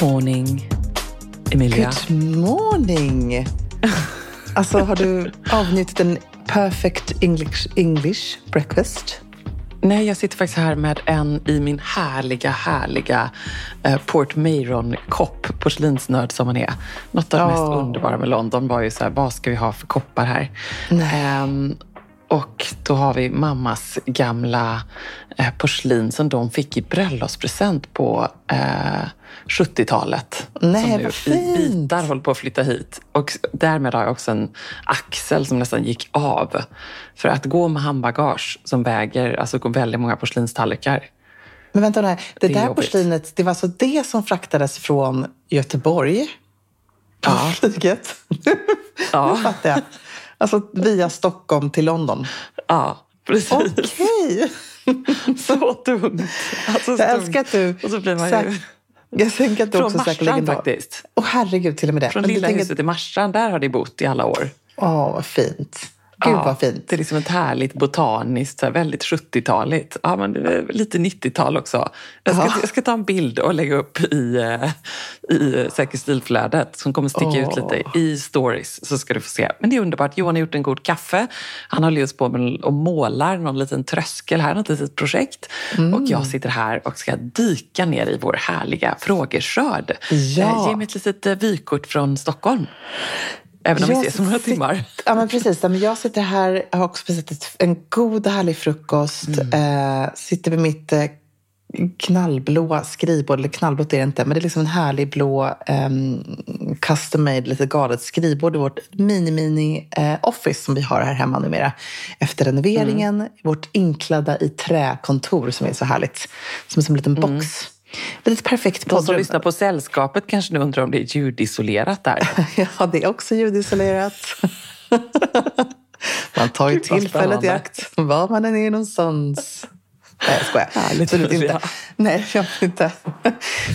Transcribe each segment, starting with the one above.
Morning, Emilia. Good morning! Alltså, har du avnjutit en perfect English, English breakfast? Nej, jag sitter faktiskt här med en i min härliga, härliga eh, Port Mayron-kopp, porslinsnörd som man är. Något av det mest Åh. underbara med London var ju så här, vad ska vi ha för koppar här? Ehm, och då har vi mammas gamla eh, porslin som de fick i bröllopspresent på eh, 70-talet. Nej, som nu vad i fint. bitar håller på att flytta hit. Och därmed har jag också en axel som nästan gick av. För att gå med handbagage som väger alltså går väldigt många porslinstallrikar. Men vänta nu, här. det, Det är där jobbigt. porslinet, det var alltså det som fraktades från Göteborg Ja. flyget? Ja. Nu fattar jag. Alltså via Stockholm till London. Ja, precis. Okej! Så dumt. Alltså, Jag älskar att du... Och så blir man ju... Jag tänker att du Från också. Marstrand faktiskt. Åh herregud, till och med det. Från Men lilla tänker- huset i Marstrand, där har de bott i alla år. Åh, vad fint. Gud Ja, vad fint. Det är liksom ett härligt botaniskt, så här, väldigt 70-taligt. Ja, men det är lite 90-tal också. Jag ska, Ja. jag ska ta en bild och lägga upp i, eh, i Säker stilflödet som kommer sticka ut Åh. lite i stories. Så ska du få se. Men det är underbart. Johan har gjort en god kaffe. Han håller just på med och målar någon liten tröskel här, något litet projekt. Mm. Och jag sitter här och ska dyka ner i vår härliga frågeskörd. Ja. Eh, Ge mig ett litet eh, vykort från Stockholm. Även om vi Jag ses om några timmar. Ja, men precis. Ja, men Jag sitter här, jag har också precis en god och härlig frukost. Mm. Eh, sitter vid mitt eh, knallblåa skrivbord. Eller knallblått är det inte, men det är liksom en härlig blå um, custom made, lite galet skrivbord i vårt mini-mini eh, office som vi har här hemma numera. Efter renoveringen, Mm. vårt inklädda i träkontor som är så härligt. Som är som en liten box. Men ett perfekt De som poddrum. lyssnar på Sällskapet kanske nu undrar om det är ljudisolerat där. Ja, det är också ljudisolerat. man tar ju tillfället i akt var man än är någonstans. Nej, jag skojar. Absolut inte. Nej, jag inte.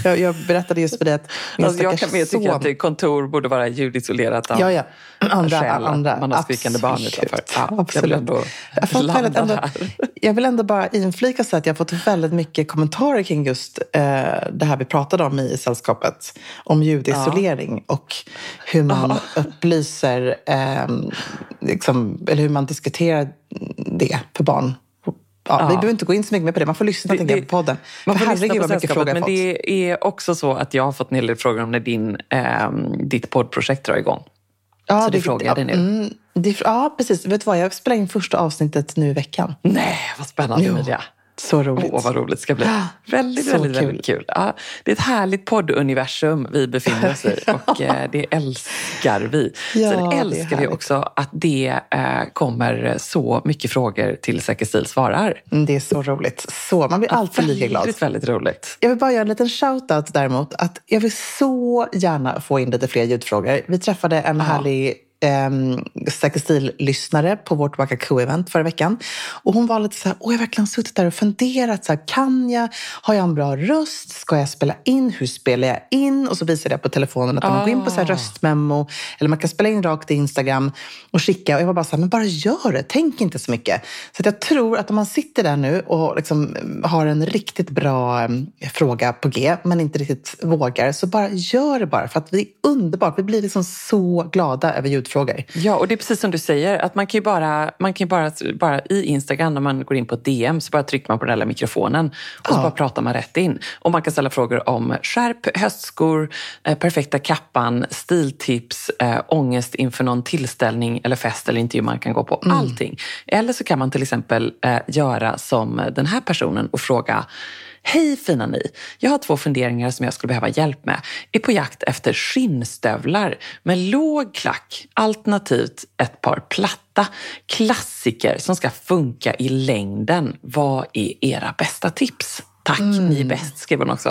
Jag, jag berättade just för dig att min alltså, Jag kan mer tycka att kontor borde vara ljudisolerat av ja, ja. Andra, själ, andra. Man har skrikande barn utanför. Ja, absolut. Jag vill ändå jag landa ändå, här. Jag vill ändå bara inflika så att jag har fått väldigt mycket kommentarer kring just eh, det här vi pratade om i sällskapet. Om ljudisolering ja. och hur man ja. upplyser, eh, liksom, eller hur man diskuterar det för barn Ja, ja. Vi behöver inte gå in så mycket mer på det. Man får lyssna det, det, på podden. Man får lyssna på mycket frågor Men det är också så att jag har fått en hel del frågor om när din, eh, ditt poddprojekt drar igång. Ja, så det, det frågade ni. Mm, det, ja, precis. Vet du vad? Jag spelar in första avsnittet nu i veckan. Nej, vad spännande Emilia. Så roligt. Åh, vad roligt det ska bli. Väldigt, så väldigt, kul. väldigt kul. Ja, det är ett härligt podduniversum vi befinner oss i och eh, det älskar vi. Ja, Sen älskar vi också att det eh, kommer så mycket frågor till Säker stil svarar. Mm, det är så roligt. Så, man blir ja, alltid lika glad. Väldigt, väldigt roligt. Jag vill bara göra en liten shout-out däremot. Att jag vill så gärna få in lite fler ljudfrågor. Vi träffade en ja. härlig eh, på vårt Wakaku-event förra veckan. Och hon var lite så här, Åh, jag har verkligen suttit där och funderat. Så här, kan jag? Har jag en bra röst? Ska jag spela in? Hur spelar jag in? Och så visade jag på telefonen att oh. man går in på så här ah. röstmemo eller man kan spela in rakt i Instagram och skicka. Och jag var bara så här, men bara gör det. Tänk inte så mycket. Så jag tror att om man sitter där nu och liksom har en riktigt bra um, fråga på G, men inte riktigt vågar, så bara gör det bara. För att vi är underbart. Vi blir liksom så glada över ljud frågor. Ja, och det är precis som du säger, att man kan ju bara, man kan bara, bara i Instagram när man går in på DM så bara trycker man på den där mikrofonen och ja. så bara pratar man rätt in. Och man kan ställa frågor om skärp, höstskor, eh, perfekta kappan, stiltips, äh, ångest inför någon tillställning eller fest eller intervju man kan gå på. Mm. Allting. Eller så kan man till exempel äh, göra som den här personen och fråga Hej fina ni! Jag har två funderingar som jag skulle behöva hjälp med. Är på jakt efter skinnstövlar med låg klack, alternativt ett par platta klassiker som ska funka i längden. Vad är era bästa tips? Tack, mm. ni är bäst, skriver hon också.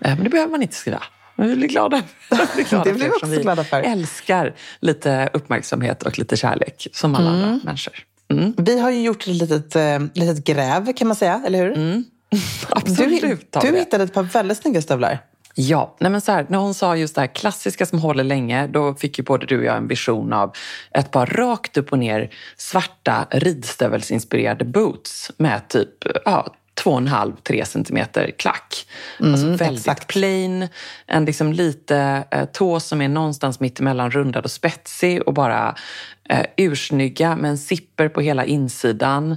Eh, men det behöver man inte skriva. Men vi blir glada. Vi glada det blir vi också vi glada för. älskar lite uppmärksamhet och lite kärlek, som alla mm. andra människor. Mm. Vi har ju gjort ett litet, äh, litet gräv kan man säga, eller hur? Absolut. Du, du hittade ett par väldigt snygga stövlar. Ja, nej men så här, när hon sa just det här klassiska som håller länge, då fick ju både du och jag en vision av ett par rakt upp och ner svarta ridstävelsinspirerade boots med typ ja, 2,5-3 centimeter klack. Mm, alltså väldigt exakt. plain, en liksom lite eh, tå som är någonstans mitt emellan rundad och spetsig och bara eh, ursnygga med en zipper på hela insidan.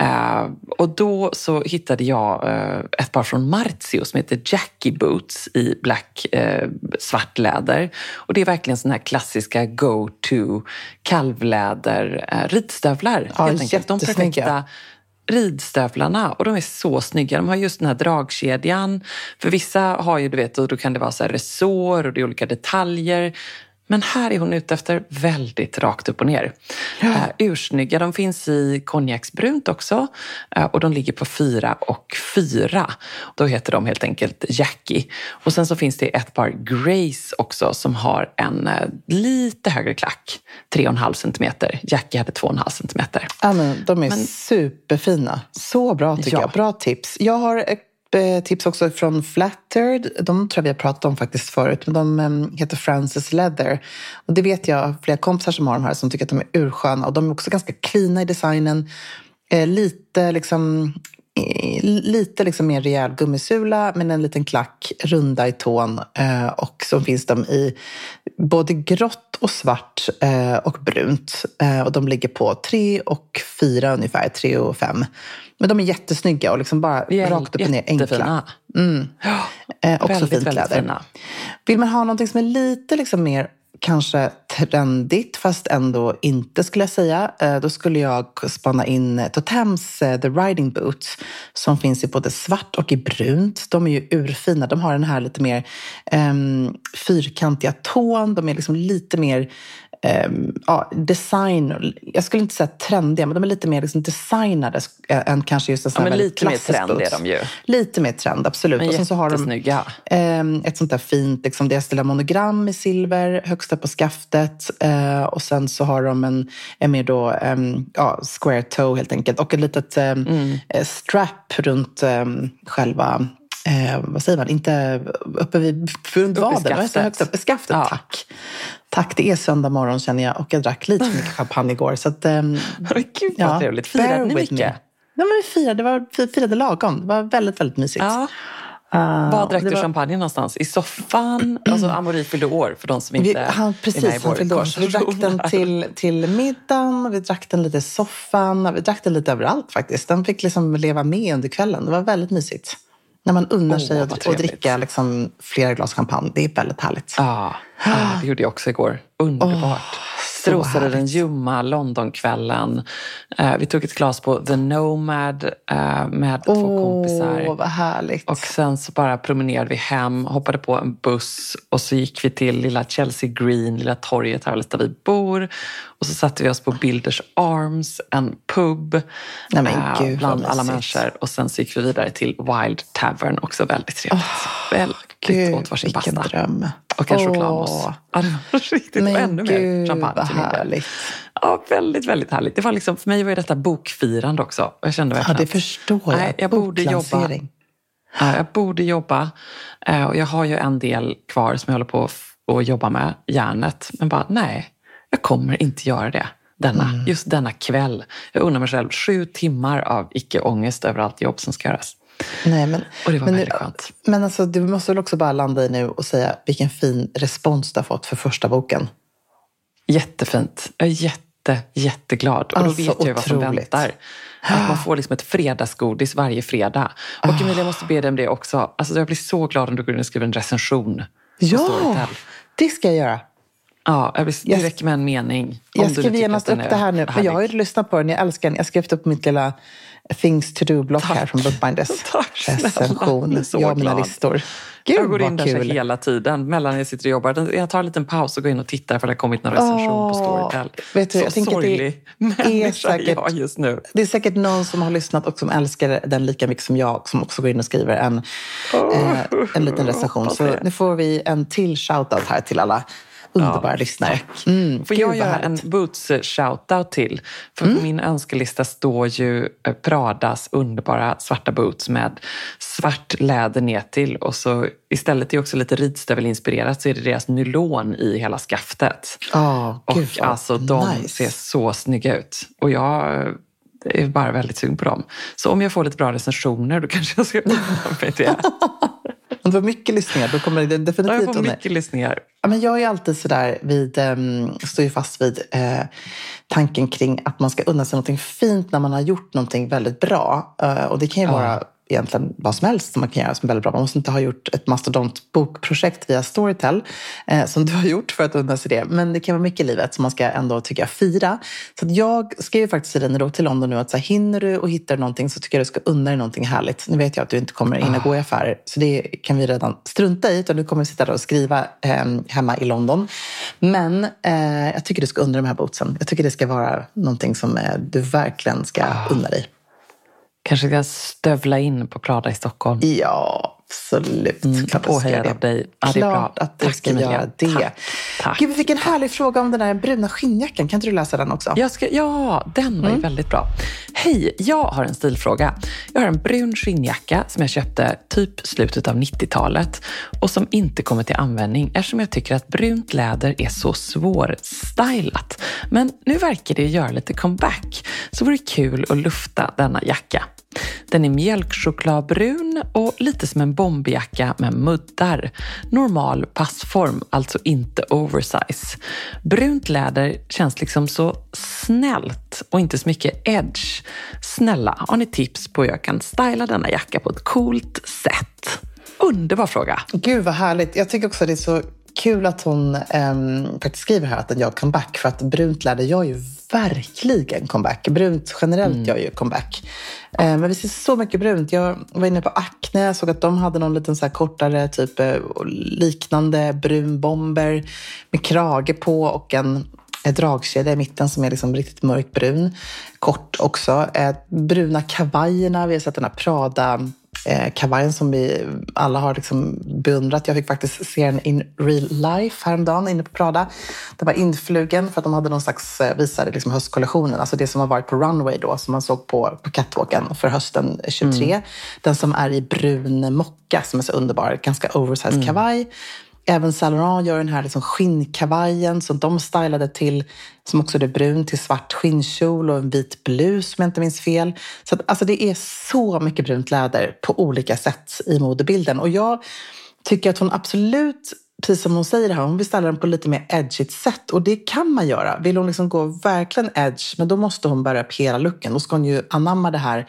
Eh, och då så hittade jag eh, ett par från Marzio som heter Jackie Boots i black eh, svart läder. Och det är verkligen sådana här klassiska go-to kalvläder eh, ridstövlar. Ja, helt enkelt. De perfekta ridstövlarna och de är så snygga. De har just den här dragkedjan. För vissa har ju, du vet, och då kan det vara så här resår och det är olika detaljer. Men här är hon ute efter väldigt rakt upp och ner. Ja. Uh, ursnygga. De finns i konjaksbrunt också uh, och de ligger på fyra och fyra. Då heter de helt enkelt Jackie. Och sen så finns det ett par Grace också som har en uh, lite högre klack. 3,5 centimeter. Jackie hade 2,5 centimeter. Ja, men de är men, superfina. Så bra tycker ja. jag. Bra tips. Jag har Eh, tips också från Flattered. De tror jag vi har pratat om faktiskt förut. Men de ehm, heter Francis Leather. Och det vet jag flera kompisar som har de här som tycker att de är ursköna. Och de är också ganska cleana i designen. Eh, lite liksom lite liksom mer rejäl gummisula men en liten klack, runda i tån. Eh, och så finns de i både grått och svart eh, och brunt. och de ligger på tre och fyra ungefär, tre och fem. Men de är jättesnygga och liksom bara Jäl, rakt upp och ner enkla. Mm. Eh, också väldigt, fint kläder. Fina. Vill man ha någonting som är lite liksom mer kanske trendigt, fast ändå inte skulle jag säga. Eh, då skulle jag spana in Totems eh, The Riding Boots som finns i både svart och i brunt. De är ju urfina. De har den här lite mer um, fyrkantiga tån. De är liksom lite mer ja, design, jag skulle inte säga trendiga, men de är lite mer liksom designade än kanske just en sån ja, men lite mer trend är de ju. Lite mer trend, absolut. Men och sen så har de um, ett sånt där fint, liksom det är stilla monogram i silver högst upp på skaftet eh, och sen så har de en, en mer då, um, ja, square toe helt enkelt och ett litet mm. strap runt själva eh, vad säger man, inte uppe vid runt vaden, så högt upp, skaftet, ja. tack. Tack, det är söndag morgon känner jag och jag drack lite för mycket champagne igår. Så att, um, Gud vad ja, trevligt. Firade ni mycket? Ja, men vi firade, det var, vi firade lagom. Det var väldigt, väldigt mysigt. Ja. Uh, Var drack du var... champagne någonstans? I soffan? Alltså Amori fyllde år för de som inte vi, han, Precis, är med i han fyllde år. Så vi drack den till, till middagen, vi drack den lite i soffan, vi drack den lite överallt faktiskt. Den fick liksom leva med under kvällen. Det var väldigt mysigt. När man unnar oh, sig att, att dricka liksom flera glas champagne. Det är väldigt härligt. Ja, ah, det gjorde jag också igår. Underbart. Oh strosade den ljumma Londonkvällen. Uh, vi tog ett glas på The Nomad uh, med två oh, kompisar. Vad härligt. Och sen så bara promenerade vi hem, hoppade på en buss och så gick vi till lilla Chelsea Green, lilla torget här där vi bor. Och så satte vi oss på Builders Arms, en pub Nej, uh, Gud, bland alla människor. Och sen så gick vi vidare till Wild Tavern, också väldigt trevligt. Oh, väldigt Gud, åt varsin pasta. dröm. Och en chokladmousse. Ja, riktigt. Men och ännu Gud, mer champagne. Vad härligt. Ja, väldigt, väldigt härligt. Det var liksom, för mig var detta bokfirande också. Jag kände verkligen ja, det förstår jag. Nej, jag borde jobba. Ja, jag borde jobba. Eh, och jag har ju en del kvar som jag håller på att jobba med, järnet. Men bara, nej, jag kommer inte göra det. Denna, mm. Just denna kväll. Jag undrar mig själv sju timmar av icke-ångest över allt jobb som ska göras. Nej, men, och det var men, väldigt skönt. Men alltså, du måste väl också bara landa i nu och säga vilken fin respons du har fått för första boken. Jättefint. Jag är jätte, jätteglad. Och alltså, då vet jag vad som väntar. Att man får liksom ett fredagsgodis varje fredag. Och oh. Emilia, jag måste be dig om det också. Alltså, jag blir så glad om du går in och skriver en recension. Ja, det ska jag göra. Ja, det räcker med en mening. Jag skriver genast upp det här nu. För jag har ju lyssnat på den, jag älskar den. Jag skrev upp mitt lilla things to do-block här från Bookbinders. Tack Recension. Jag och mina listor. Gud, jag går in där kul. hela tiden mellan jag sitter och jobbar. Jag tar en liten paus och går in och tittar för det har kommit någon recension oh, på Storytel. Vet du, så jag sorglig det är säkert, jag just nu. Det är säkert någon som har lyssnat och som älskar den lika mycket som jag som också går in och skriver en, oh, eh, en liten recension. Så nu får vi en till shoutout här till alla underbara ja, lyssnare. Mm, Får jag göra en boots-shoutout till? För mm. på min önskelista står ju eh, Pradas underbara svarta boots med svart läder ner till och så istället är också lite ridstövelinspirerat så är det deras nylon i hela skaftet. Oh, och alltså de nice. ser så snygga ut. Och jag är bara väldigt sugen på dem. Så om jag får lite bra recensioner då kanske jag ska mig det. Du får mycket lyssningar, då kommer det definitivt... Ja, jag får mycket lyssningar. Ja, men jag är alltid sådär vid, um, står ju fast vid uh, tanken kring att man ska unna sig någonting fint när man har gjort någonting väldigt bra. Uh, och det kan ju vara egentligen vad som helst som man kan göra som är väldigt bra. Man måste inte ha gjort ett mastodontbokprojekt via Storytel eh, som du har gjort för att unna sig det. Men det kan vara mycket i livet som man ska ändå tycka fira. Så jag skrev faktiskt till dig när du åkte till London nu att så här, hinner du och hittar någonting så tycker jag du ska unna dig någonting härligt. Nu vet jag att du inte kommer hinna gå i affärer så det kan vi redan strunta i utan du kommer sitta där och skriva eh, hemma i London. Men eh, jag tycker du ska unna de här bootsen. Jag tycker det ska vara någonting som eh, du verkligen ska unna dig. Kanske ska stövla in på Prada i Stockholm. Ja, absolut. Mm, Klart påhejad av dig. Ja, det bra. att du Tack, ska Emilia. göra det. Tack. Tack. Gud, vi fick en härlig fråga om den där bruna skinnjackan. Kan inte du läsa den också? Jag ska, ja, den var mm. ju väldigt bra. Hej, jag har en stilfråga. Jag har en brun skinnjacka som jag köpte typ slutet av 90-talet och som inte kommer till användning eftersom jag tycker att brunt läder är så svårstylat. Men nu verkar det göra lite comeback, så vore det kul att lufta denna jacka. Den är mjölkchokladbrun och lite som en bomberjacka med muddar. Normal passform, alltså inte oversize. Brunt läder känns liksom så snällt och inte så mycket edge. Snälla, har ni tips på hur jag kan styla denna jacka på ett coolt sätt? Underbar fråga! Gud vad härligt. Jag tycker också det är så kul att hon eh, faktiskt skriver här att den gör comeback. För att brunt läder gör ju verkligen comeback. Brunt generellt mm. gör ju comeback. Uh, men vi ser så mycket brunt. Jag var inne på Acne, jag såg att de hade någon liten så kortare, typ uh, liknande brun bomber med krage på och en dragkedja i mitten som är liksom riktigt mörkbrun. Kort också. Eh, bruna kavajerna, vi har sett den här Prada eh, kavajen som vi alla har liksom beundrat. Jag fick faktiskt se den in real life häromdagen inne på Prada. Det var influgen för att de hade någon slags, eh, visade liksom höstkollektionen, alltså det som har varit på runway då, som man såg på, på catwalken för hösten 23. Mm. Den som är i brun mocka som är så underbar, ganska oversized mm. kavaj Även Saint Laurent gör den här liksom skinnkavajen som de stylade till, som också är brun, till svart skinnkjol och en vit blus om jag inte minns fel. Så att, alltså det är så mycket brunt läder på olika sätt i modebilden. Och jag tycker att hon absolut precis som hon säger här, hon vill ställa den på lite mer edgigt sätt. Och det kan man göra. Vill hon liksom gå verkligen edge, men då måste hon börja upp hela looken. Då ska hon ju anamma det här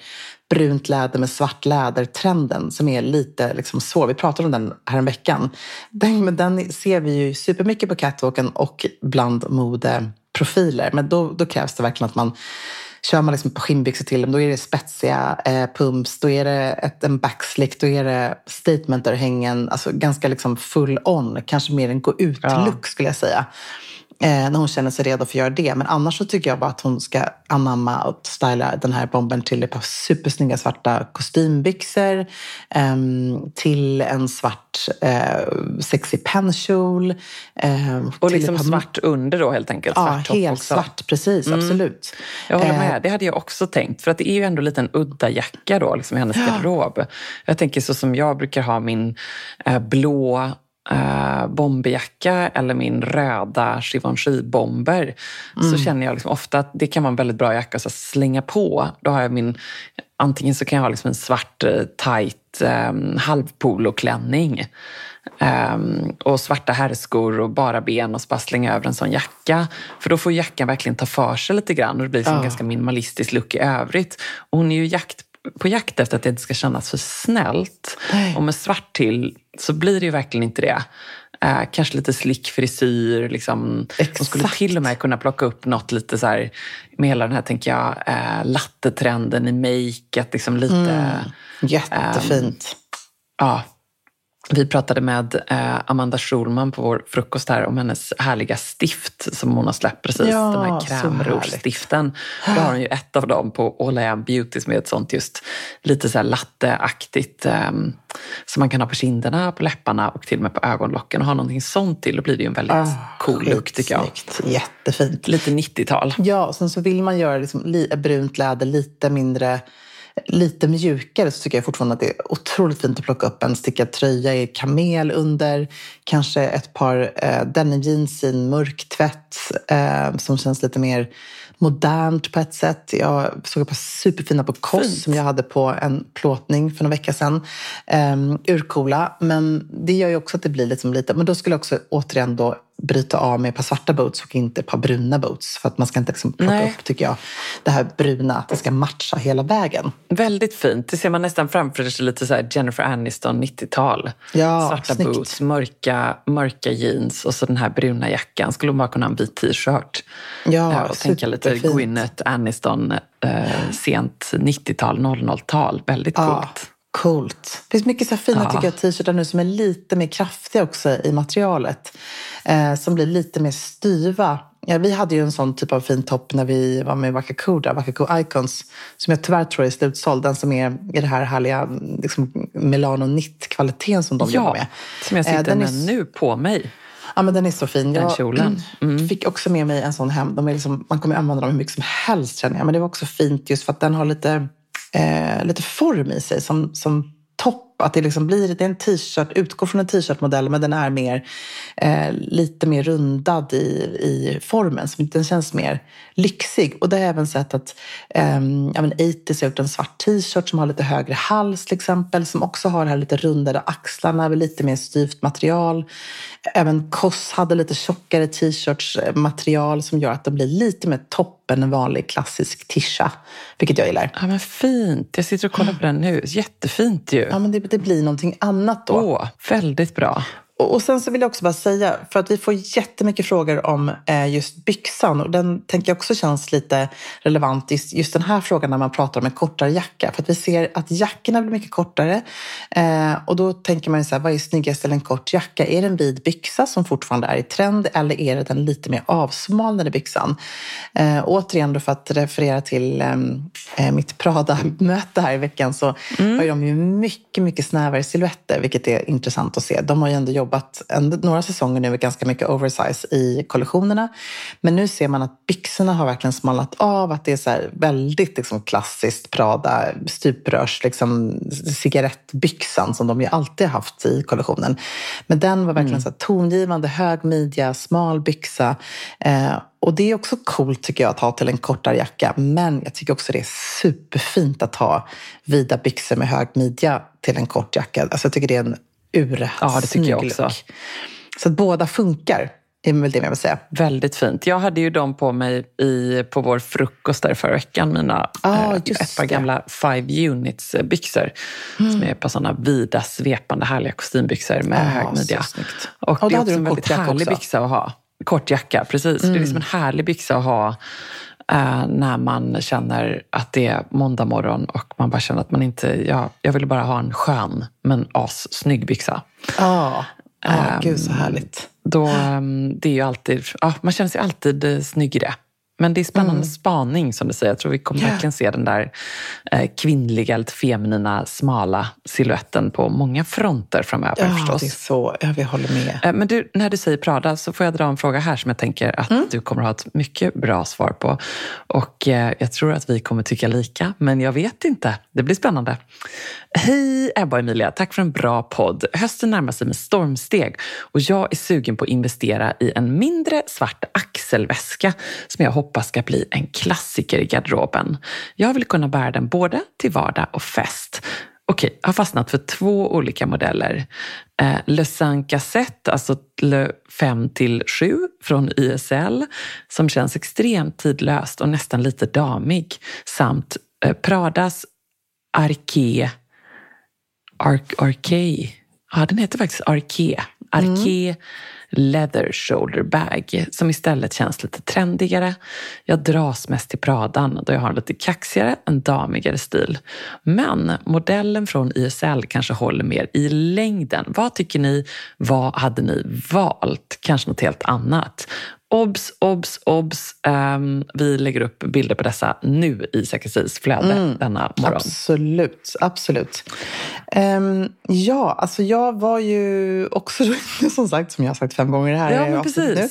brunt läder med svart läder-trenden som är lite liksom svår. Vi pratade om den här en veckan. Den, men den ser vi ju supermycket på catwalken och bland modeprofiler. Men då, då krävs det verkligen att man Kör man liksom på skinnbyxor till dem, då är det spetsiga eh, pumps, då är det ett, en backslick, då är det statement-örhängen, alltså ganska liksom full on, kanske mer en gå ut-look ja. skulle jag säga när hon känner sig redo för att göra det. Men annars så tycker jag bara att hon ska anamma och styla den här bomben till ett par supersnygga svarta kostymbyxor, eh, till en svart eh, sexig pennkjol. Eh, och liksom par... svart under då helt enkelt? Ja, helt också. svart, precis, mm. absolut. Jag håller med, eh, det hade jag också tänkt. För att det är ju ändå en liten udda jacka då, liksom i hennes garderob. Jag tänker så som jag brukar ha min eh, blå eh, bomberjacka eller min röda Givenchy-bomber mm. så känner jag liksom ofta att det kan vara en väldigt bra jacka att slänga på. Då har jag min, antingen så kan jag ha liksom en svart eh, tight eh, halvpoloklänning Um, och svarta herrskor och bara ben och så bara slänga över en sån jacka. För då får jackan verkligen ta för sig lite grann och det blir liksom oh. en ganska minimalistisk look i övrigt. Och hon är ju jakt på jakt efter att det inte ska kännas för snällt. Nej. Och med svart till så blir det ju verkligen inte det. Eh, kanske lite slick frisyr. Liksom. De skulle till och med kunna plocka upp något lite så här, med hela den här, tänker jag, eh, lattetrenden i make. Liksom lite... Mm. Jättefint. Eh, ja, vi pratade med eh, Amanda Schulman på vår frukost här om hennes härliga stift som hon har släppt precis. Ja, de här krämrouge-stiften. Då har hon ju ett av dem på All I Am Beauty som är ett sånt just lite så här latteaktigt eh, som man kan ha på kinderna, på läpparna och till och med på ögonlocken. Och ha någonting sånt till, då blir det ju en väldigt oh, cool look tycker jag. Jättefint. Lite 90-tal. Ja, och sen så vill man göra liksom, brunt läder lite mindre lite mjukare så tycker jag fortfarande att det är otroligt fint att plocka upp en stickad tröja i kamel under. Kanske ett par eh, denim jeans i en mörk tvätt eh, som känns lite mer modernt på ett sätt. Jag såg ett par superfina på Koss som jag hade på en plåtning för några veckor sedan. Um, urcoola, men det gör ju också att det blir liksom lite... Men då skulle jag också återigen då bryta av med ett par svarta boots och inte ett par bruna boots. För att man ska inte liksom plocka Nej. upp, tycker jag, det här bruna, att det ska matcha hela vägen. Väldigt fint. Det ser man nästan framför sig lite så Jennifer Aniston 90-tal. Ja, svarta snyggt. boots, mörka, mörka jeans och så den här bruna jackan. Skulle hon bara kunna ha en vit t-shirt. Ja, och tänka lite Gwyneth Aniston, eh, sent 90-tal, 00-tal. Väldigt ja. coolt. Coolt. Det finns mycket så fina ja. t-shirtar nu som är lite mer kraftiga också i materialet. Eh, som blir lite mer styva. Ja, vi hade ju en sån typ av fin topp när vi var med Wakakuda, Wakaku Icons, som jag tyvärr tror är slutsåld. Den som är i det här härliga liksom, Milano Knit-kvaliteten som de ja, jobbar med. som jag sitter eh, med är... nu på mig. Ja, men den är så fin. Den kjolen. Mm. fick också med mig en sån hem. De är liksom, man kommer använda dem hur mycket som helst känner jag. Men det var också fint just för att den har lite eh, lite form i sig som, som topp. Att det liksom blir det är en t-shirt, utgår från en t-shirtmodell men den är mer, eh, lite mer rundad i, i formen. Så den känns mer lyxig. Och det har jag även sett att eh, ja, men 80 har gjort en svart t-shirt som har lite högre hals till exempel. Som också har här lite rundade axlarna med lite mer styvt material. Även Koss hade lite tjockare t-shirts eh, material som gör att de blir lite mer topp än en vanlig klassisk tisha. Vilket jag gillar. Ja men fint. Jag sitter och kollar på den nu. Jättefint ju. Ja men det, det blir någonting annat då. Åh, väldigt bra. Och, sen så vill jag också bara säga, för att vi får jättemycket frågor om eh, just byxan och den tänker jag också känns lite relevant i just den här frågan när man pratar om en kortare jacka. För att vi ser att jackorna blir mycket kortare eh, och då tänker man så här, vad är snyggast till en kort jacka? Är det en vid byxa som fortfarande är i trend eller är det den lite mer avsmalnade byxan? Eh, återigen då för att referera till mitt Prada-möte här i veckan så mm. har de ju mycket, mycket snävare silhuetter, vilket är intressant att se. De har ju ändå jobbat en, några säsonger nu med ganska mycket oversize i kollektionerna. Men nu ser man att byxorna har verkligen smalnat av, att det är så väldigt liksom, klassiskt Prada, stuprörs, liksom, cigarettbyxan som de ju alltid haft i kollektionen. Men den var verkligen mm. så tongivande, hög midja, smal byxa. Eh, och det är också coolt tycker jag att ha till en kortare jacka. Men jag tycker också det är superfint att ha vida byxor med hög midja till en kort jacka. Alltså jag tycker det är en ursnygg ja, det tycker jag också. Look. Så att båda funkar är väl det jag vill säga. Väldigt fint. Jag hade ju dem på mig i, på vår frukost där förra veckan. Mina ah, eh, ett par gamla Five Units byxor. Mm. Som är på sådana vida, svepande, härliga kostymbyxor med ah, hög midja. Och, och det är också en väldigt härlig också. byxa att ha. Kort jacka, precis. Mm. Det är liksom en härlig byxa att ha eh, när man känner att det är måndag morgon och man bara känner att man inte... Ja, jag vill bara ha en skön men assnygg byxa. Ja, ah. ah, um, gud så härligt. Då, um, det är ju alltid, ja, man känner sig alltid uh, snygg i det. Men det är spännande mm. spaning som du säger. Jag tror vi kommer yeah. verkligen se den där eh, kvinnliga, lite feminina, smala siluetten på många fronter framöver ja, förstås. Det är så. Ja, vi håller med. Eh, men du, när du säger Prada så får jag dra en fråga här som jag tänker att mm. du kommer ha ett mycket bra svar på. Och eh, jag tror att vi kommer tycka lika, men jag vet inte. Det blir spännande. Hej Ebba och Emilia, tack för en bra podd. Hösten närmar sig med stormsteg och jag är sugen på att investera i en mindre svart axelväska som jag hoppas ska bli en klassiker i garderoben. Jag vill kunna bära den både till vardag och fest. Okej, jag har fastnat för två olika modeller. Eh, Le Cassette, alltså Le 5 till 7 från YSL, som känns extremt tidlöst och nästan lite damig. Samt eh, Pradas Arke Ark, Arke. Ja, den heter faktiskt Arke. Arke mm. Leather Shoulder Bag som istället känns lite trendigare. Jag dras mest till Pradan då jag har en lite kaxigare, en damigare stil. Men modellen från YSL kanske håller mer i längden. Vad tycker ni? Vad hade ni valt? Kanske något helt annat? Obs, obs, obs. Um, vi lägger upp bilder på dessa nu i Säkerhetstis flöde mm, denna morgon. Absolut, absolut. Um, ja, alltså jag var ju också, som sagt, som jag har sagt fem gånger här. Ja, men precis. Nu.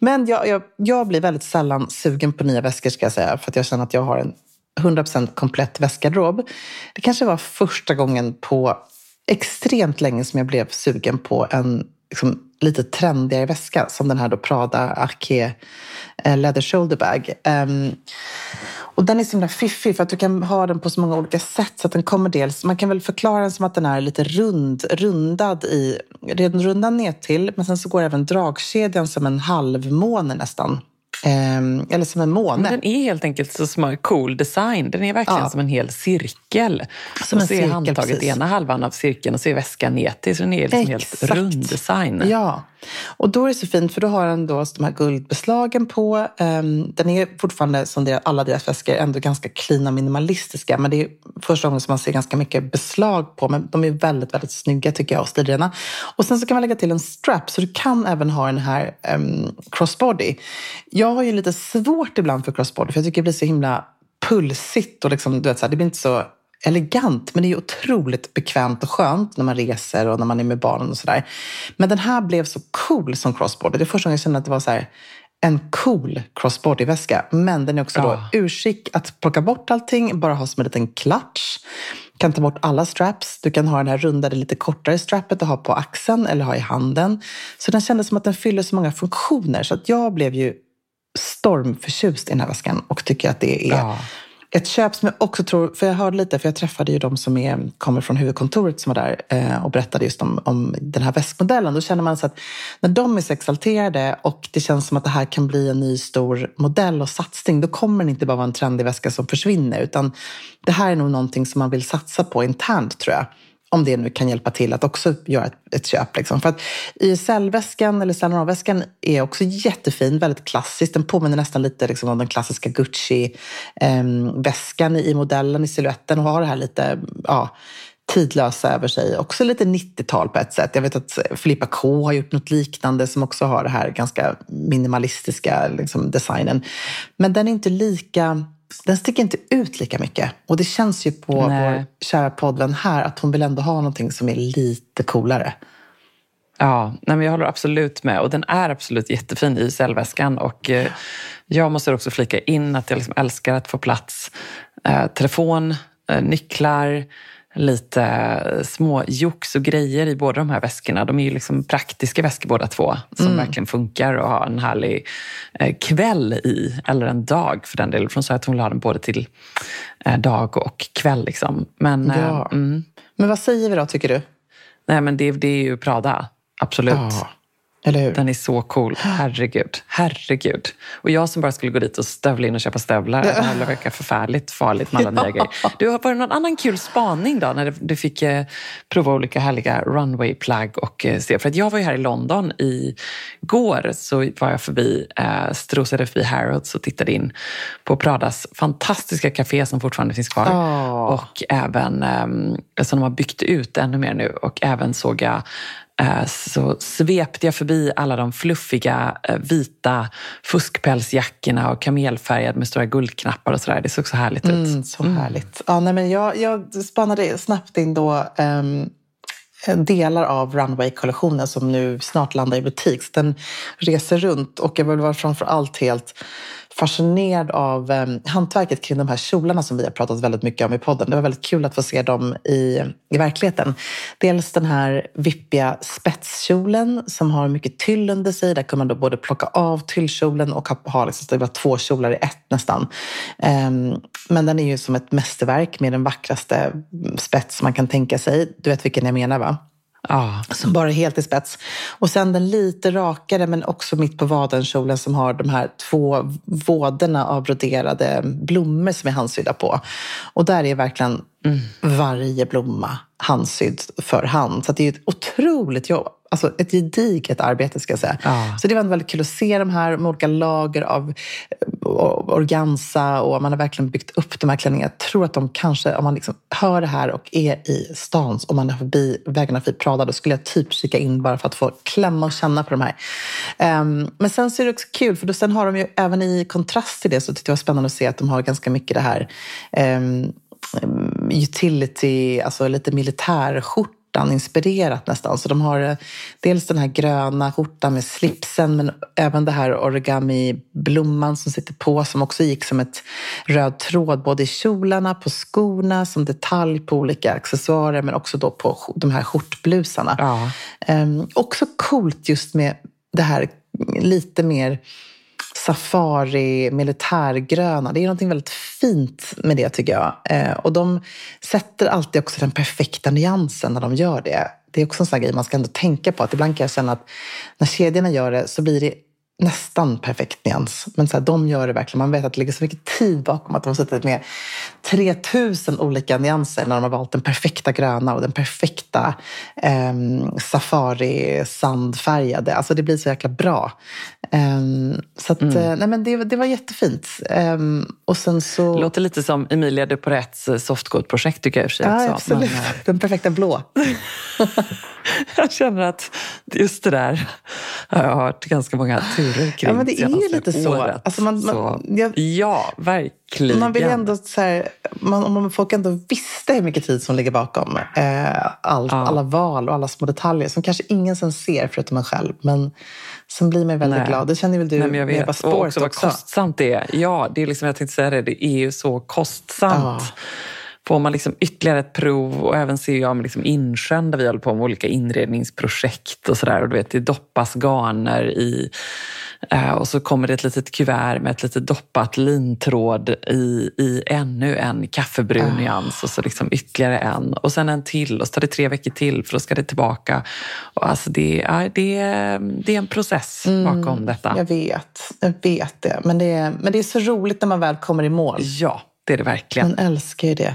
Men jag, jag, jag blir väldigt sällan sugen på nya väskor ska jag säga, för att jag känner att jag har en 100% komplett väskgarderob. Det kanske var första gången på extremt länge som jag blev sugen på en liksom, lite trendigare väska som den här då Prada Arke eh, Leather Shoulder Bag. Um, och den är så himla fiffig för att du kan ha den på så många olika sätt. Så att den kommer dels, man kan väl förklara den som att den är lite rund, rundad i, rundad ner till men sen så går även dragkedjan som en halvmåne nästan. Eh, eller som en måne. Men den är helt enkelt så smart, cool design. Den är verkligen ja. som en hel cirkel. Som och en så är handtaget ena halvan av cirkeln och så är väskan ner till. Så den är liksom helt rund design. Ja, och då är det så fint för då har den då de här guldbeslagen på. Ehm, den är fortfarande som alla deras väskor ändå ganska cleana minimalistiska. Men det är första gången som man ser ganska mycket beslag på. Men de är väldigt, väldigt snygga tycker jag och stilrena. Och sen så kan man lägga till en strap så du kan även ha den här um, crossbody. Jag har ju lite svårt ibland för crossbody för jag tycker det blir så himla pulsigt och liksom, du vet, så här, det blir inte så elegant, men det är otroligt bekvämt och skönt när man reser och när man är med barnen och sådär. Men den här blev så cool som crossbody. Det är första gången jag kände att det var så här, en cool crossbody-väska. Men den är också ja. då urskick att plocka bort allting, bara ha som en liten klatsch. Du kan ta bort alla straps. Du kan ha den här rundade, lite kortare strappet att ha på axeln eller ha i handen. Så den kändes som att den fyller så många funktioner. Så att jag blev ju stormförtjust i den här väskan och tycker att det är ja. Ett köp som jag också tror, för jag hörde lite, för jag träffade ju de som är, kommer från huvudkontoret som var där eh, och berättade just om, om den här väskmodellen. Då känner man så att när de är så exalterade och det känns som att det här kan bli en ny stor modell och satsning, då kommer det inte bara vara en trendig väska som försvinner, utan det här är nog någonting som man vill satsa på internt tror jag om det nu kan hjälpa till att också göra ett, ett köp. Liksom. För att YSL-väskan eller Saint väskan är också jättefin, väldigt klassisk. Den påminner nästan lite liksom, om den klassiska Gucci-väskan ehm, eh, i modellen, i siluetten och har det här lite ja, tidlösa över sig. Också lite 90-tal på ett sätt. Jag vet att Filippa K har gjort något liknande som också har det här ganska minimalistiska liksom, designen. Men den är inte lika den sticker inte ut lika mycket. Och det känns ju på Nej. vår kära poddvän här att hon vill ändå ha någonting som är lite coolare. Ja, nej men jag håller absolut med. Och den är absolut jättefin i cellväskan. Och eh, jag måste också flika in att jag liksom älskar att få plats eh, telefon, eh, nycklar, lite små jox och grejer i båda de här väskorna. De är ju liksom praktiska väskor båda två som mm. verkligen funkar att ha en härlig eh, kväll i, eller en dag för den delen. För hon sa att hon vill ha den både till eh, dag och kväll. Liksom. Men, eh, ja. mm. men vad säger vi då, tycker du? Nej, men det, det är ju Prada, absolut. Ja. Eller hur? Den är så cool. Herregud. Herregud. Och jag som bara skulle gå dit och stövla in och köpa stövlar. Det här verkar förfärligt farligt med alla nya grejer. Du, var det någon annan kul spaning då när du fick eh, prova olika härliga runway-plagg och eh, se? För att jag var ju här i London igår så var jag förbi, eh, strosade förbi Harrods och tittade in på Pradas fantastiska café som fortfarande finns kvar. Oh. Och även eh, som de har byggt ut ännu mer nu. Och även såg jag så svepte jag förbi alla de fluffiga eh, vita fuskpälsjackorna och kamelfärgade med stora guldknappar och sådär. Det såg så härligt ut. Mm, så mm. härligt. Ja, nej, men jag, jag spannade snabbt in då um delar av Runway-kollektionen som nu snart landar i butik. Så den reser runt och jag var framför allt helt fascinerad av eh, hantverket kring de här kjolarna som vi har pratat väldigt mycket om i podden. Det var väldigt kul att få se dem i, i verkligheten. Dels den här vippiga spetskjolen som har mycket tyll under sig. Där kan man då både plocka av tyllkjolen och ha, ha liksom, två kjolar i ett nästan. Eh, men den är ju som ett mästerverk med den vackraste spets man kan tänka sig. Du vet vilken jag menar va? Ah. Som bara är helt i spets. Och sen den lite rakare men också mitt på vaden kjolen som har de här två våderna av broderade blommor som är handsydda på. Och där är verkligen mm. varje blomma handsydd för hand. Så det är ett otroligt jobb alltså ett gediget arbete ska jag säga. Ja. Så det var väldigt kul att se de här med olika lager av eh, organza och man har verkligen byggt upp de här klänningarna. Jag tror att de kanske, om man liksom hör det här och är i stan, om man är förbi vägarna förbi Prada, då skulle jag typ kika in bara för att få klämma och känna på de här. Um, men sen så är det också kul, för då sen har de ju även i kontrast till det så tyckte jag det var spännande att se att de har ganska mycket det här um, utility, alltså lite militärskjorta skjortan inspirerat nästan. Så de har eh, dels den här gröna skjortan med slipsen men även det här origami-blomman som sitter på som också gick som ett röd tråd både i kjolarna, på skorna, som detalj på olika accessoarer men också då på de här skjortblusarna. Ja. Um, också coolt just med det här lite mer safari, militärgröna. Det är något väldigt fint med det tycker jag. Eh, och de sätter alltid också den perfekta nyansen när de gör det. Det är också en sån grej man ska ändå tänka på. Att ibland kan jag känna att när kedjorna gör det så blir det nästan perfekt nyans. Men så här, de gör det verkligen. Man vet att det ligger så mycket tid bakom att de har suttit med 3000 olika nyanser när de har valt den perfekta gröna och den perfekta eh, safari-sandfärgade. Alltså det blir så jäkla bra. Eh, så att, mm. Eh, nej men det, det var jättefint. Eh, och sen så... Låter lite som Emilia de Porettes eh, softcode-projekt tycker jag i ja, absolut. Men, eh, den perfekta blå. jag känner att just det där har jag hört ganska många turer kring. Ja, men det är ju lite så. Alltså man, man, så. Jag, ja, verkligen. Man vill ändå så här, man, om folk ändå visste hur mycket tid som ligger bakom eh, all, ja. alla val och alla små detaljer som kanske ingen sen ser förutom en själv. Men sen blir man väldigt Nej. glad. Det känner väl du Nej, jag vet. med och också. också. vad kostsamt det är. Ja, det är liksom, jag tänkte säga det, det är ju så kostsamt. Ja får man liksom ytterligare ett prov och även ser jag med liksom insjön där vi håller på med olika inredningsprojekt och sådär. Och du vet, det doppas garner i eh, och så kommer det ett litet kuvert med ett litet doppat lintråd i, i ännu en kaffebrun oh. nyans och så liksom ytterligare en och sen en till och så tar det tre veckor till för då ska det tillbaka. Och alltså det, ja, det, det är en process mm, bakom detta. Jag vet, jag vet det. Men, det. men det är så roligt när man väl kommer i mål. Ja, det är det verkligen. Man älskar ju det.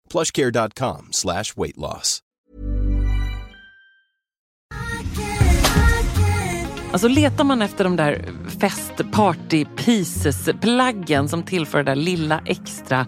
plushcare.com slash weight loss. Alltså letar man efter de där fest party pieces plaggen som tillför det där lilla extra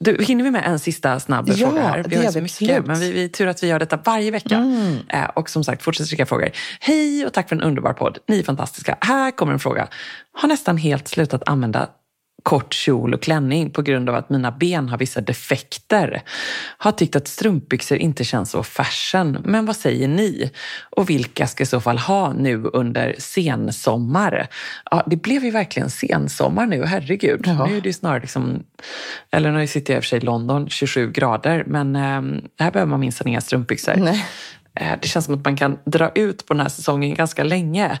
Du, hinner vi med en sista snabb Ja, fråga här? Vi har så mycket, absolut. men vi, vi tur att vi gör detta varje vecka. Eh, och som sagt, fortsätt skicka frågor. Hej och tack för en underbar podd. Ni är fantastiska. Här kommer en fråga. Har nästan helt slutat använda kort kjol och klänning på grund av att mina ben har vissa defekter. Har tyckt att strumpbyxor inte känns så fashion. Men vad säger ni? Och vilka ska i så fall ha nu under sensommar? Ja, det blev ju verkligen sensommar nu, herregud. Ja. Nu är det ju snarare liksom, eller nu sitter jag i och för sig i London, 27 grader, men eh, här behöver man minst inga strumpbyxor. Nej. Eh, Det känns som att man kan dra ut på den här säsongen ganska länge.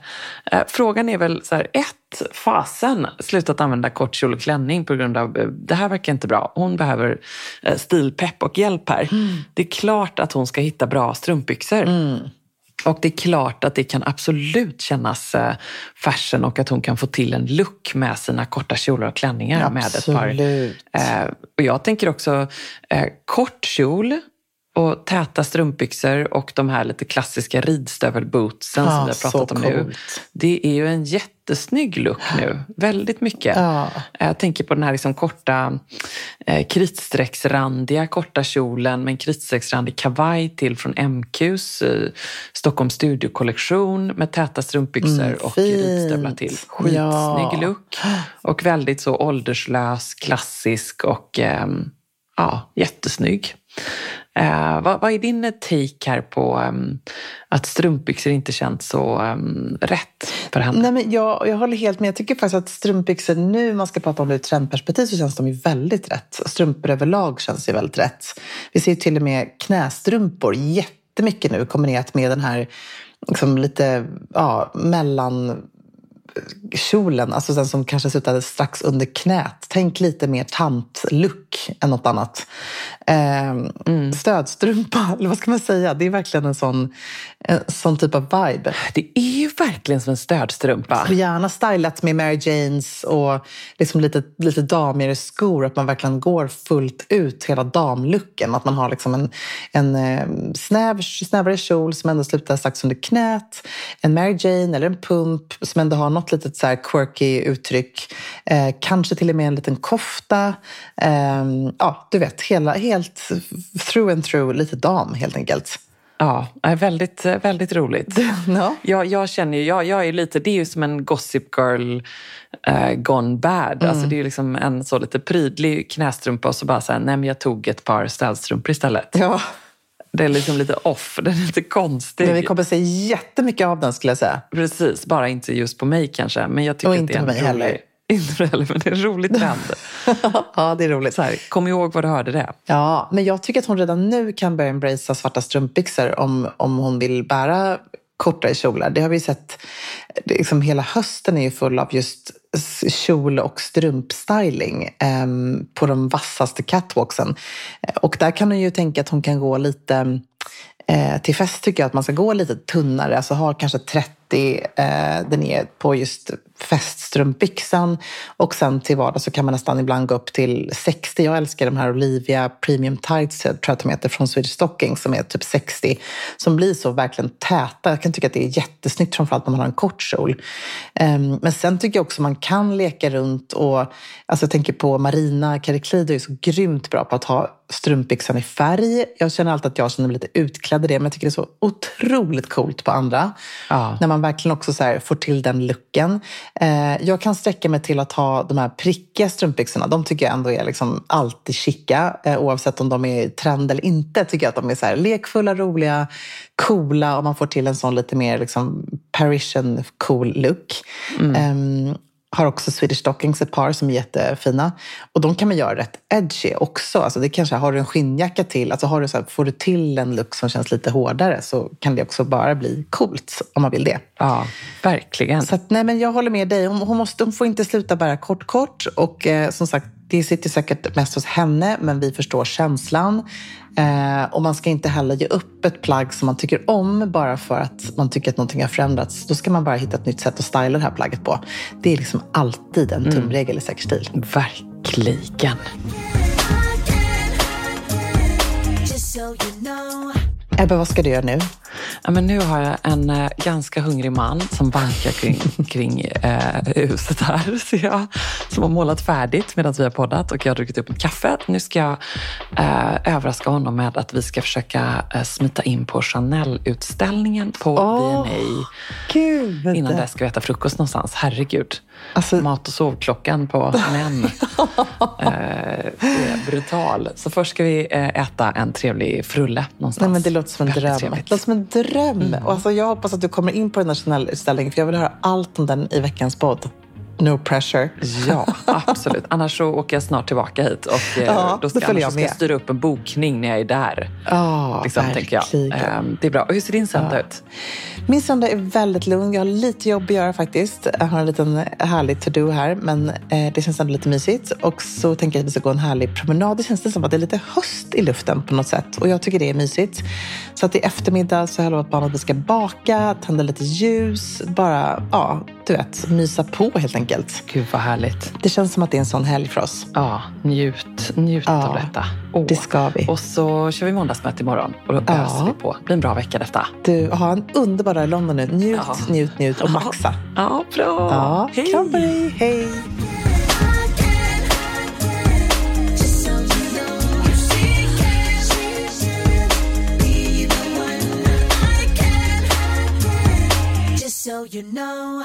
Eh, Frågan är väl så här, ett, fasen slutat använda kort kjol och klänning på grund av, eh, det här verkar inte bra. Hon behöver eh, stilpepp och hjälp här. Det är klart att hon ska hitta bra strumpbyxor. Och det är klart att det kan absolut kännas fashion och att hon kan få till en look med sina korta kjolar och klänningar med ett par Absolut. Och jag tänker också kort kjol och täta strumpbyxor och de här lite klassiska ridstövelbootsen som Ja, vi har pratat om nu. Det är ju en jättesnygg look nu. Väldigt mycket. Ja. Jag tänker på den här liksom korta eh, kritstrecksrandiga korta kjolen med en kritstrecksrandig kavaj till från MQs eh, Stockholm Studio-kollektion med täta strumpbyxor Mm, och ridstövlar till. Skitsnygg Ja. look. Och väldigt så ålderslös, klassisk och ehm, ja, jättesnygg. Eh, vad, vad är din take här på um, att strumpbyxor inte känns så um, rätt för henne? Nej, men jag, jag håller helt med. Jag tycker faktiskt att strumpbyxor nu, man ska prata om det ur trendperspektiv, så känns de ju väldigt rätt. Strumpor överlag känns ju väldigt rätt. Vi ser ju till och med knästrumpor jättemycket nu kombinerat med den här liksom lite ja, mellan kjolen, alltså den som kanske slutade strax under knät. Tänk lite mer tantlook än något annat. Eh, Stödstrumpa, eller vad ska man säga? Det är verkligen en sån, en sån typ av vibe. Det är ju verkligen som en stödstrumpa. Och gärna stylat med Mary Janes och liksom lite, lite damigare skor. Att man verkligen går fullt ut hela damlooken. Att man har liksom en, en eh, snäv, snävare kjol som ändå slutar strax under knät. En Mary Jane eller en pump som ändå har något litet så quirky uttryck. Eh, kanske till och med en liten kofta. Eh, ja, du vet, hela, helt through and through, lite dam helt enkelt. Ja, är väldigt, väldigt roligt. Ja. Jag, jag känner ju, jag, jag är lite, det är ju som en gossip girl eh, gone bad. Alltså det är ju liksom en så lite prydlig knästrumpa och så bara så här, nej men jag tog ett par städstrumpor istället. Ja. Det är liksom lite off, den är lite konstig. Men vi kommer se jättemycket av den skulle jag säga. Precis, bara inte just på mig kanske. Men jag tycker Och att inte det är på mig rolig, heller. Inte heller, men det är en rolig trend. ja, det är roligt. Så här, kom ihåg vad du hörde det. Ja, men jag tycker att hon redan nu kan börja embracea svarta strumpbyxor om, om hon vill bära kortare kjolar. Det har vi sett, liksom hela hösten är ju full av just kjol och strumpstyling ehm, på de vassaste catwalksen. Eh, och där kan hon ju tänka att hon kan gå lite Eh, till fest tycker jag att man ska gå lite tunnare, alltså ha kanske 30 eh, där nere på just feststrumpbyxan och sen till vardag så kan man nästan ibland gå upp till 60. Jag älskar de här Olivia Premium Tights, tror jag att de heter, från Swedish Stocking som är typ 60, som blir så verkligen täta. Jag kan tycka att det är jättesnyggt, framförallt när man har en kort kjol. Eh, men sen tycker jag också man kan leka runt och, alltså jag tänker på Marina Kariklidou är så grymt bra på att ha strumpbyxan i färg. Jag känner alltid att jag känner mig lite utklädd i det, men jag tycker det är så otroligt coolt på andra. Ja. När man verkligen också så får till den looken. Eh, jag kan sträcka mig till att ha de här prickiga strumpbyxorna. De tycker jag ändå är liksom alltid chica, eh, oavsett om de är trend eller inte. Tycker jag att de är så här lekfulla, roliga, coola och man får till en sån lite mer liksom Parisian cool look. Ehm, har också Swedish Stockings ett par som är jättefina. Och de kan man göra rätt edgy också. Alltså det kanske, har du en skinnjacka till, alltså har du så här, får du till en look som känns lite hårdare så kan det också bara bli coolt om man vill det. Ja, verkligen. Så att, nej, men jag håller med dig. Hon, hon, måste, hon får inte sluta bära kort, kort. Och eh, som sagt, det sitter säkert mest hos henne, men vi förstår känslan. Eh, och man ska inte heller ge upp ett plagg som man tycker om bara för att man tycker att någonting har förändrats. Då ska man bara hitta ett nytt sätt att styla det här plagget på. Det är liksom alltid en tumregel i säker stil. Verkligen. Ebba, vad ska du göra nu? Ja, men nu har jag en eh, ganska hungrig man som vankar kring, kring eh, huset här, ser jag. Som har målat färdigt medan vi har poddat och jag har druckit upp ett kaffe. Nu ska jag eh, överraska honom med att vi ska försöka eh, smita in på Chanel-utställningen på. Gud! Innan dess ska vi äta frukost någonstans. Herregud. Alltså- Mat och sovklockan på män eh, är brutal. Så först ska vi eh, äta en trevlig frulle någonstans. Nej, men det låter som en dröm. trevligt. Det låter som en dröm. Och alltså, jag hoppas att du kommer in på den här Chanel-utställningen för jag vill höra allt om den i veckans podd. No pressure. Ja, absolut. Annars så åker jag snart tillbaka hit och eh, Ja, då ska, då jag ska jag styra upp en bokning när jag är där. Ja, liksom, tänker jag. verkligen. Ehm, det är bra. Och hur ser din söndag ut? Min söndag är väldigt lugn. Jag har lite jobb att göra faktiskt. Jag har en liten härlig to-do här, men eh, det känns ändå lite mysigt. Och så tänker jag att vi ska gå en härlig promenad. Det känns det som att det är lite höst i luften på något sätt. Och jag tycker det är mysigt. Så att i eftermiddag så har jag lovat barnen att vi ska baka, tända lite ljus. Bara, ja, du vet, mysa på helt enkelt. Gud vad härligt. Det känns som att det är en sån helg för oss. Ja, njut, njut Ja, av detta. Åh. det ska vi. Och så kör vi måndagsmöte imorgon och då Ja. öser vi på. Det blir en bra vecka detta. Du, ha en underbar dag i London nu. Njut, Ja. njut, njut och maxa. Ja, bra. Ja, Hej. kram på dig. Hej! Just so you know.